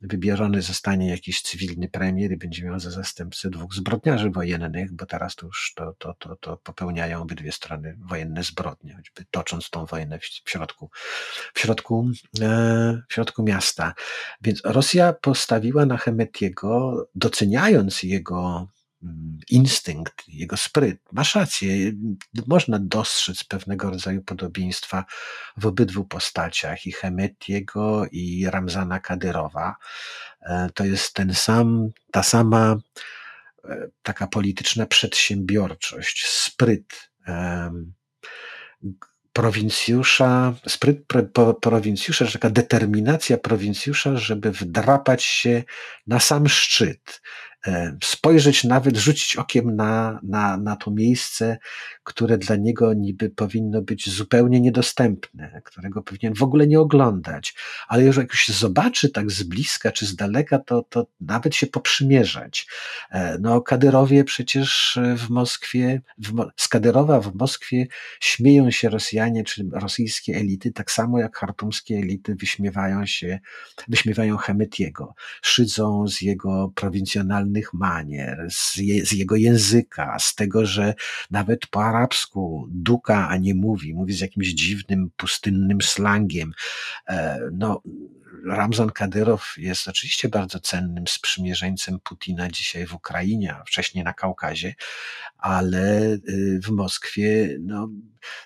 wybierzony zostanie jakiś cywilny premier i będzie miał za zastępcę dwóch zbrodniarzy wojennych, bo teraz to już to, to, to, to popełniają obydwie strony wojenne zbrodnie, choćby tocząc tą wojnę w środku, w środku, e, w środku miasta. Więc Rosja postawiła na Hemetiego, doceniając jego instynkt, jego spryt. Masz rację, można dostrzec pewnego rodzaju podobieństwa w obydwu postaciach, i Hemetiego, i Ramzana Kadyrowa. E, to jest ten sam, ta sama e, taka polityczna przedsiębiorczość, spryt prowincjusza, spryt prowincjusza, taka determinacja prowincjusza, żeby wdrapać się na sam szczyt, spojrzeć nawet, rzucić okiem na, na, na to miejsce, które dla niego niby powinno być zupełnie niedostępne, którego powinien w ogóle nie oglądać, ale już jak się zobaczy tak z bliska czy z daleka, to, to nawet się poprzymierzać. E, no, Kadyrowie przecież w Moskwie, w, z Kadyrowa w Moskwie śmieją się Rosjanie, czy rosyjskie elity, tak samo jak chartumskie elity wyśmiewają się, wyśmiewają Hemetiego, szydzą z jego prowincjonalnych manier, z, je, z, jego języka, z tego, że nawet po arabsku duka, a nie mówi, mówi z jakimś dziwnym, pustynnym slangiem. E, no, Ramzan Kadyrow jest oczywiście bardzo cennym sprzymierzeńcem Putina dzisiaj w Ukrainie, a wcześniej na Kaukazie, ale y, w Moskwie no,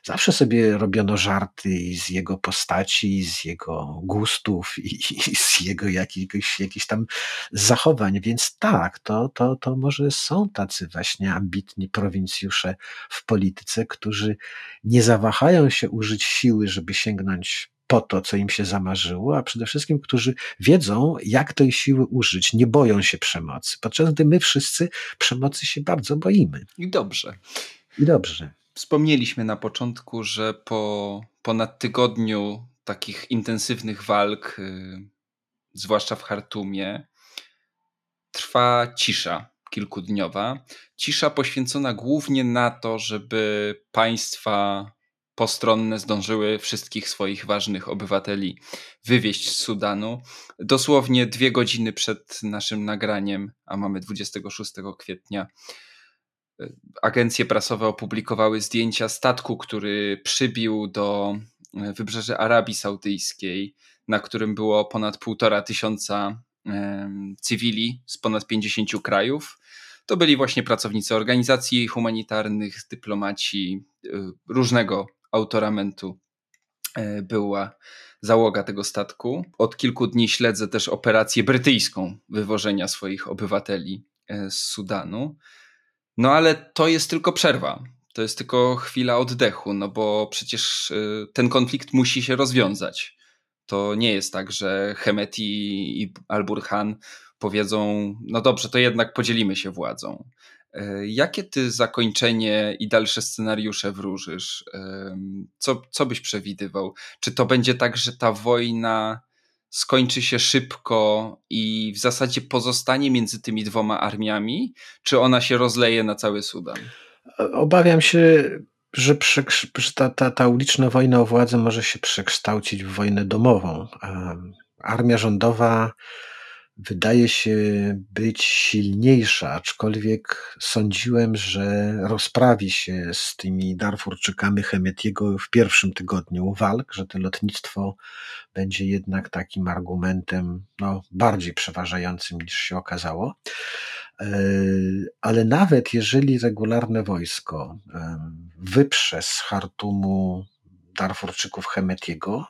zawsze sobie robiono żarty z jego postaci, z jego gustów i, i z jego jakiegoś, jakichś tam zachowań, więc tak, to, to, to może są tacy właśnie ambitni prowincjusze w polityce, którzy nie zawahają się użyć siły, żeby sięgnąć po to, co im się zamarzyło, a przede wszystkim, którzy wiedzą, jak tej siły użyć, nie boją się przemocy, podczas gdy my wszyscy przemocy się bardzo boimy. I dobrze. I dobrze. Wspomnieliśmy na początku, że po ponad tygodniu takich intensywnych walk, yy, zwłaszcza w Hartumie, trwa cisza kilkudniowa. Cisza poświęcona głównie na to, żeby państwa postronne zdążyły wszystkich swoich ważnych obywateli wywieźć z Sudanu. Dosłownie dwie godziny przed naszym nagraniem, a mamy 26 kwietnia, e, agencje prasowe opublikowały zdjęcia statku, który przybił do e, wybrzeży Arabii Saudyjskiej, na którym było ponad półtora tysiąca cywili z ponad 50 krajów. To byli właśnie pracownicy organizacji humanitarnych, dyplomaci e, różnego autoramentu e, była załoga tego statku. Od kilku dni śledzę też operację brytyjską wywożenia swoich obywateli e, z Sudanu. No ale to jest tylko przerwa. To jest tylko chwila oddechu, no bo przecież e, ten konflikt musi się rozwiązać. To nie jest tak, że Hemeti i Al-Burhan powiedzą: No dobrze, to jednak podzielimy się władzą. E, jakie ty zakończenie i dalsze scenariusze wróżysz? Co, co byś przewidywał? Czy to będzie tak, że ta wojna skończy się szybko i w zasadzie pozostanie między tymi dwoma armiami, czy ona się rozleje na cały Sudan? Obawiam się, że, że ta, ta, ta uliczna wojna o władzę może się przekształcić w wojnę domową. Armia rządowa wydaje się być silniejsza, aczkolwiek sądziłem, że rozprawi się z tymi Darfurczykami Hemetiego w pierwszym tygodniu walk, że to lotnictwo będzie jednak takim argumentem no, bardziej przeważającym niż się okazało. E, ale nawet jeżeli regularne wojsko wyprze z Hartumu Darfurczyków Hemetiego,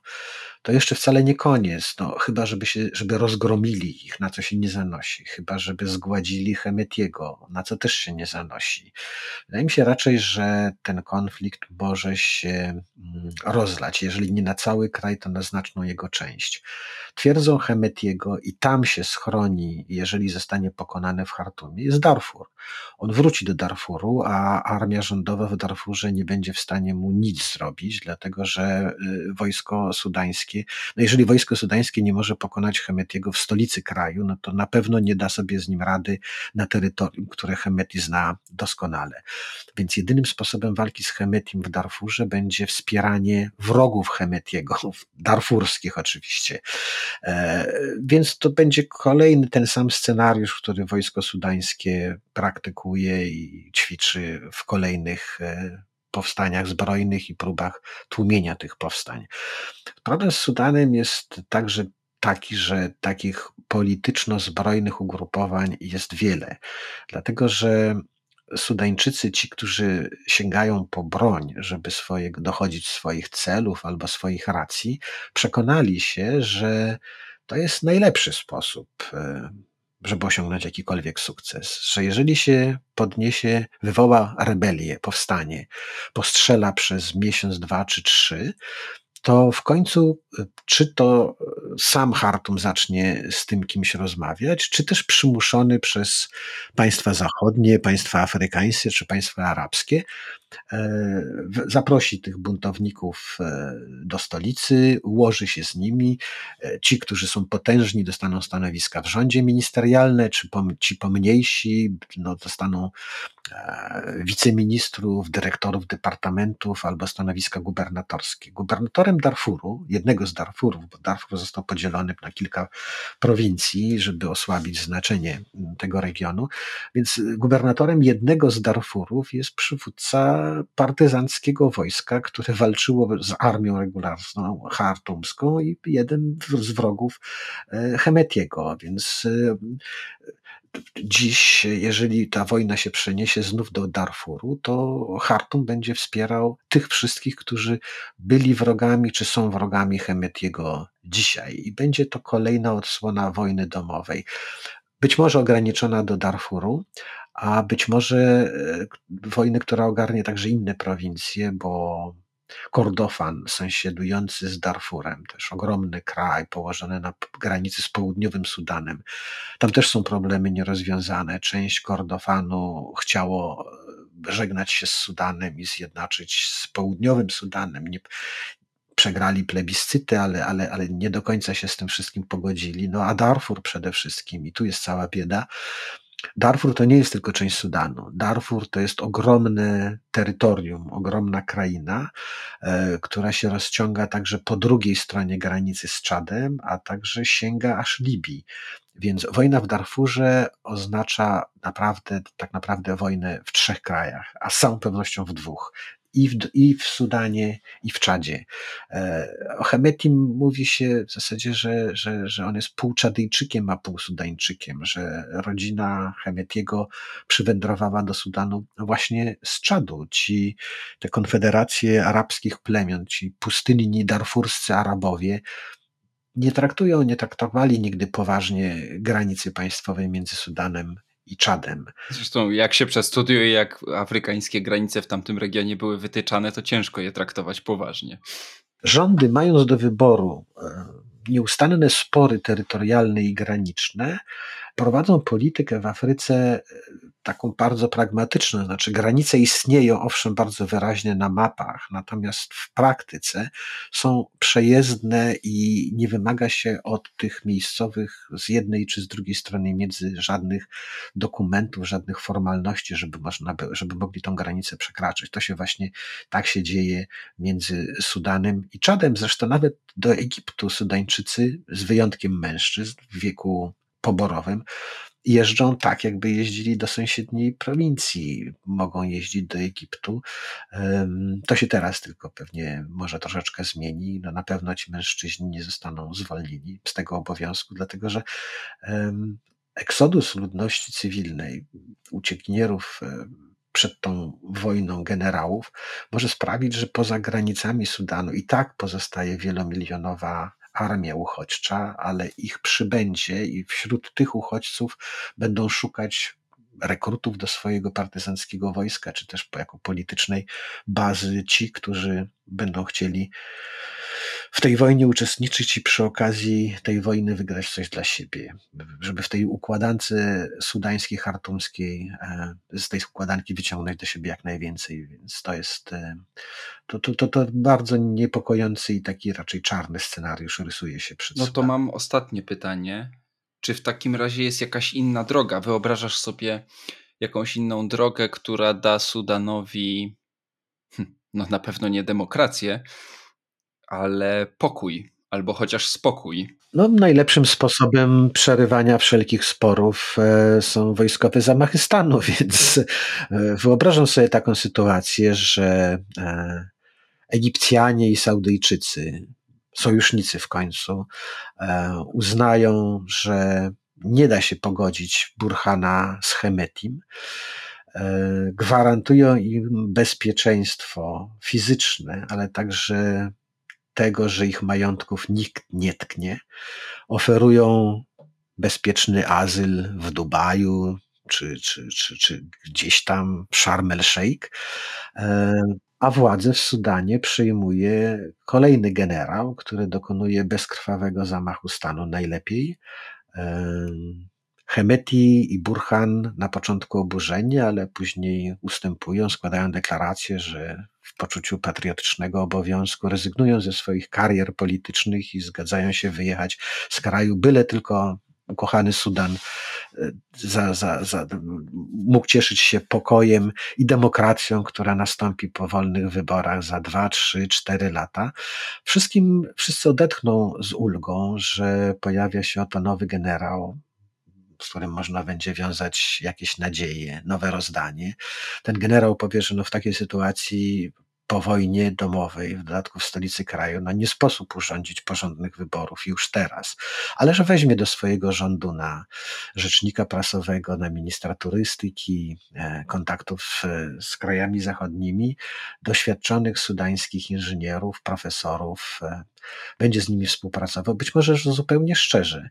to jeszcze wcale nie koniec. No, chyba, żeby, się, żeby rozgromili ich, na co się nie zanosi. Chyba, żeby zgładzili Hemetiego, na co też się nie zanosi. Wydaje mi się raczej, że ten konflikt może się mm, rozlać, jeżeli nie na cały kraj, to na znaczną jego część. Twierdzą Hemetiego i tam się schroni, jeżeli zostanie pokonany w Hartumie, jest Darfur. On wróci do Darfuru, a armia rządowa w Darfurze nie będzie w stanie mu nic zrobić, dlatego że y, wojsko sudańskie, no jeżeli wojsko sudańskie nie może pokonać Hemetiego w stolicy kraju, no to na pewno nie da sobie z nim rady na terytorium, które Hemeti zna doskonale. Więc jedynym sposobem walki z Hemetim w Darfurze będzie wspieranie wrogów Hemetiego, darfurskich oczywiście. E, więc to będzie kolejny ten sam scenariusz, który wojsko sudańskie praktykuje i ćwiczy w kolejnych e, powstaniach zbrojnych i próbach tłumienia tych powstań. Problem z Sudanem jest także taki, że takich polityczno-zbrojnych ugrupowań jest wiele, dlatego że Sudańczycy, ci, którzy sięgają po broń, żeby swoje, dochodzić swoich celów albo swoich racji, przekonali się, że to jest najlepszy sposób, e, żeby osiągnąć jakikolwiek sukces. Że jeżeli się podniesie, wywoła rebelię, powstanie, postrzela przez miesiąc, dwa czy trzy, to w końcu, e, czy to e, sam Hartum zacznie z tym kimś rozmawiać, czy też przymuszony przez państwa zachodnie, państwa afrykańskie czy państwa arabskie, zaprosi tych buntowników e, do stolicy, ułoży się z nimi. E, ci, którzy są potężni, dostaną stanowiska w rządzie ministerialne, czy ci pomniejsi no, dostaną wiceministrów, dyrektorów departamentów albo stanowiska gubernatorskie. Gubernatorem Darfuru, jednego z Darfurów, bo Darfur został podzielony na kilka prowincji, żeby osłabić znaczenie tego regionu, więc gubernatorem jednego z Darfurów jest przywódca partyzanckiego wojska, które walczyło z armią regularną chartumską i jeden z wrogów e, Hemetiego, więc e, dziś, jeżeli ta wojna się przeniesie znów do Darfuru, to Hartum będzie wspierał tych wszystkich, którzy byli wrogami czy są wrogami Hemetiego dzisiaj. I będzie to kolejna odsłona wojny domowej. Być może ograniczona do Darfuru, a być może e, wojny, która ogarnie także inne prowincje, bo Kordofan, sąsiadujący z Darfurem, też ogromny kraj położony na granicy z południowym Sudanem. Tam też są problemy nierozwiązane. Część Kordofanu chciało e, żegnać się z Sudanem i zjednoczyć z południowym Sudanem. Nie, przegrali plebiscyty, ale, ale, ale nie do końca się z tym wszystkim pogodzili. No a Darfur przede wszystkim, i tu jest cała bieda, Darfur to nie jest tylko część Sudanu. Darfur to jest ogromne terytorium, ogromna kraina, e, która się rozciąga także po drugiej stronie granicy z Czadem, a także sięga aż Libii. Więc wojna w Darfurze oznacza naprawdę, tak naprawdę wojnę w trzech krajach, a z całą pewnością w dwóch i w, i w Sudanie, i w Czadzie. E, o Hemetim mówi się w zasadzie, że, że, że on jest pół Czadyjczykiem, a pół Sudańczykiem, że rodzina Hemetiego przywędrowała do Sudanu właśnie z Czadu. Ci, te konfederacje arabskich plemion, ci pustynni darfurscy Arabowie, nie traktują, nie traktowali nigdy poważnie granicy państwowej między Sudanem i Czadem. Zresztą jak się przestudiuje, jak afrykańskie granice w tamtym regionie były wytyczane, to ciężko je traktować poważnie. Rządy, mając do wyboru e, nieustanne spory terytorialne i graniczne, prowadzą politykę w Afryce taką bardzo pragmatyczną, znaczy granice istnieją owszem bardzo wyraźnie na mapach, natomiast w praktyce są przejezdne i nie wymaga się od tych miejscowych z jednej czy z drugiej strony między żadnych dokumentów, żadnych formalności, żeby można by, żeby mogli tą granicę przekraczać. To się właśnie tak się dzieje między Sudanem i Czadem. Zresztą nawet do Egiptu Sudańczycy, z wyjątkiem mężczyzn w wieku poborowym, jeżdżą tak, jakby jeździli do sąsiedniej prowincji, mogą jeździć do Egiptu. To się teraz tylko pewnie może troszeczkę zmieni. No na pewno ci mężczyźni nie zostaną zwolnieni z tego obowiązku, dlatego że eksodus ludności cywilnej, uciekinierów przed tą wojną generałów może sprawić, że poza granicami Sudanu i tak pozostaje wielomilionowa armia uchodźcza, ale ich przybędzie i wśród tych uchodźców będą szukać rekrutów do swojego partyzanckiego wojska, czy też jako politycznej bazy ci, którzy będą chcieli w tej wojnie uczestniczyć i przy okazji tej wojny wygrać coś dla siebie, żeby w tej układance sudańskiej, hartumskiej, e, z tej układanki wyciągnąć do siebie jak najwięcej, więc to jest e, to, to, to, to bardzo niepokojący i taki raczej czarny scenariusz rysuje się przed No to mam ostatnie pytanie. Czy w takim razie jest jakaś inna droga? Wyobrażasz sobie jakąś inną drogę, która da Sudanowi, hm, no na pewno nie demokrację, ale pokój, albo chociaż spokój. No, najlepszym sposobem przerywania wszelkich sporów e, są wojskowe zamachy stanu, więc e, wyobrażam sobie taką sytuację, że e, Egipcjanie i Saudyjczycy, sojusznicy w końcu, uznają, że nie da się pogodzić Burhana z Hemetim, gwarantują im bezpieczeństwo fizyczne, ale także tego, że ich majątków nikt nie tknie. Oferują bezpieczny azyl w Dubaju czy, czy, czy, czy gdzieś tam w Sharm el-Sheikh, e, a władzę w Sudanie przejmuje kolejny generał, który dokonuje bezkrwawego zamachu stanu najlepiej. E, Hemeti i Burhan na początku oburzeni, ale później ustępują, składają deklarację, że w poczuciu patriotycznego obowiązku rezygnują ze swoich karier politycznych i zgadzają się wyjechać z kraju, byle tylko ukochany Sudan e, za, za, za, mógł cieszyć się pokojem i demokracją, która nastąpi po wolnych wyborach za dwa, trzy, cztery lata. Wszystkim, wszyscy odetchną z ulgą, że pojawia się oto nowy generał, z którym można będzie wiązać jakieś nadzieje, nowe rozdanie. Ten generał powie, że no w takiej sytuacji po wojnie domowej, w dodatku w stolicy kraju, no nie sposób urządzić porządnych wyborów już teraz, ale że weźmie do swojego rządu na rzecznika prasowego, na ministra turystyki, e, kontaktów z krajami zachodnimi, doświadczonych sudańskich inżynierów, profesorów, e, będzie z nimi współpracował, być może że zupełnie szczerze,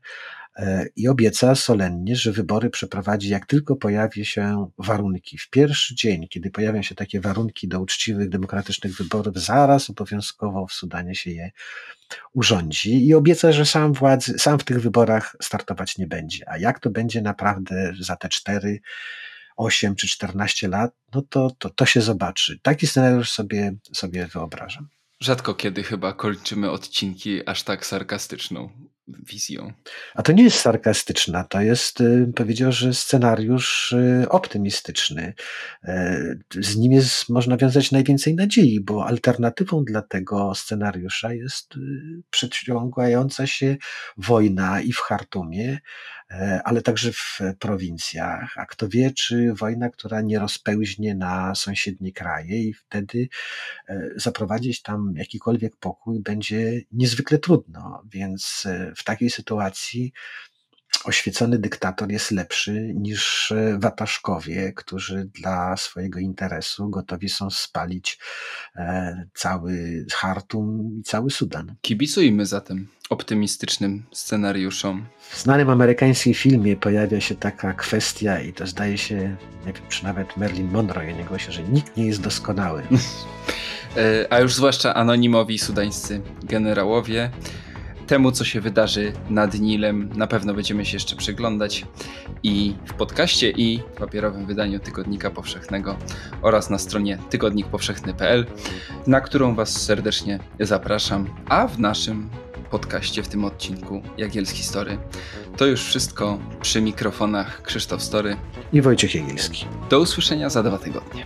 i obieca solennie, że wybory przeprowadzi, jak tylko pojawi się warunki. W pierwszy dzień, kiedy pojawią się takie warunki do uczciwych, demokratycznych wyborów, zaraz obowiązkowo w Sudanie się je urządzi i obieca, że sam władzy, sam w tych wyborach startować nie będzie. A jak to będzie naprawdę za te cztery 8 czy 14 lat, no to, to, to się zobaczy. Taki scenariusz sobie, sobie wyobrażam. Rzadko kiedy chyba kończymy odcinki aż tak sarkastyczną wizją. A to nie jest sarkastyczna, to jest, y, powiedział, że scenariusz y, optymistyczny. E, z nim jest, można wiązać najwięcej nadziei, bo alternatywą dla tego scenariusza jest y, przeciągająca się wojna i w Chartumie, e, ale także w prowincjach. A kto wie, czy wojna, która nie rozpełźnie na sąsiednie kraje i wtedy e, zaprowadzić tam jakikolwiek pokój będzie niezwykle trudno. Więc w takiej sytuacji oświecony dyktator jest lepszy niż e, wataszkowie, którzy dla swojego interesu gotowi są spalić e, cały Hartum i cały Sudan. Kibicujmy zatem optymistycznym scenariuszom. W znanym amerykańskim filmie pojawia się taka kwestia i to zdaje się, nie wiem, czy nawet Merlin Monroe nie głosi, że nikt nie jest doskonały. E, a już zwłaszcza anonimowi sudańscy generałowie temu, co się wydarzy nad Nilem. Na pewno będziemy się jeszcze przyglądać i w podcaście, i w papierowym wydaniu Tygodnika Powszechnego oraz na stronie tygodnikpowszechny.pl, na którą Was serdecznie zapraszam, a w naszym podcaście w tym odcinku Jagielski Story. To już wszystko przy mikrofonach Krzysztof Story. I Wojciech Jagielski. Do usłyszenia za dwa tygodnie.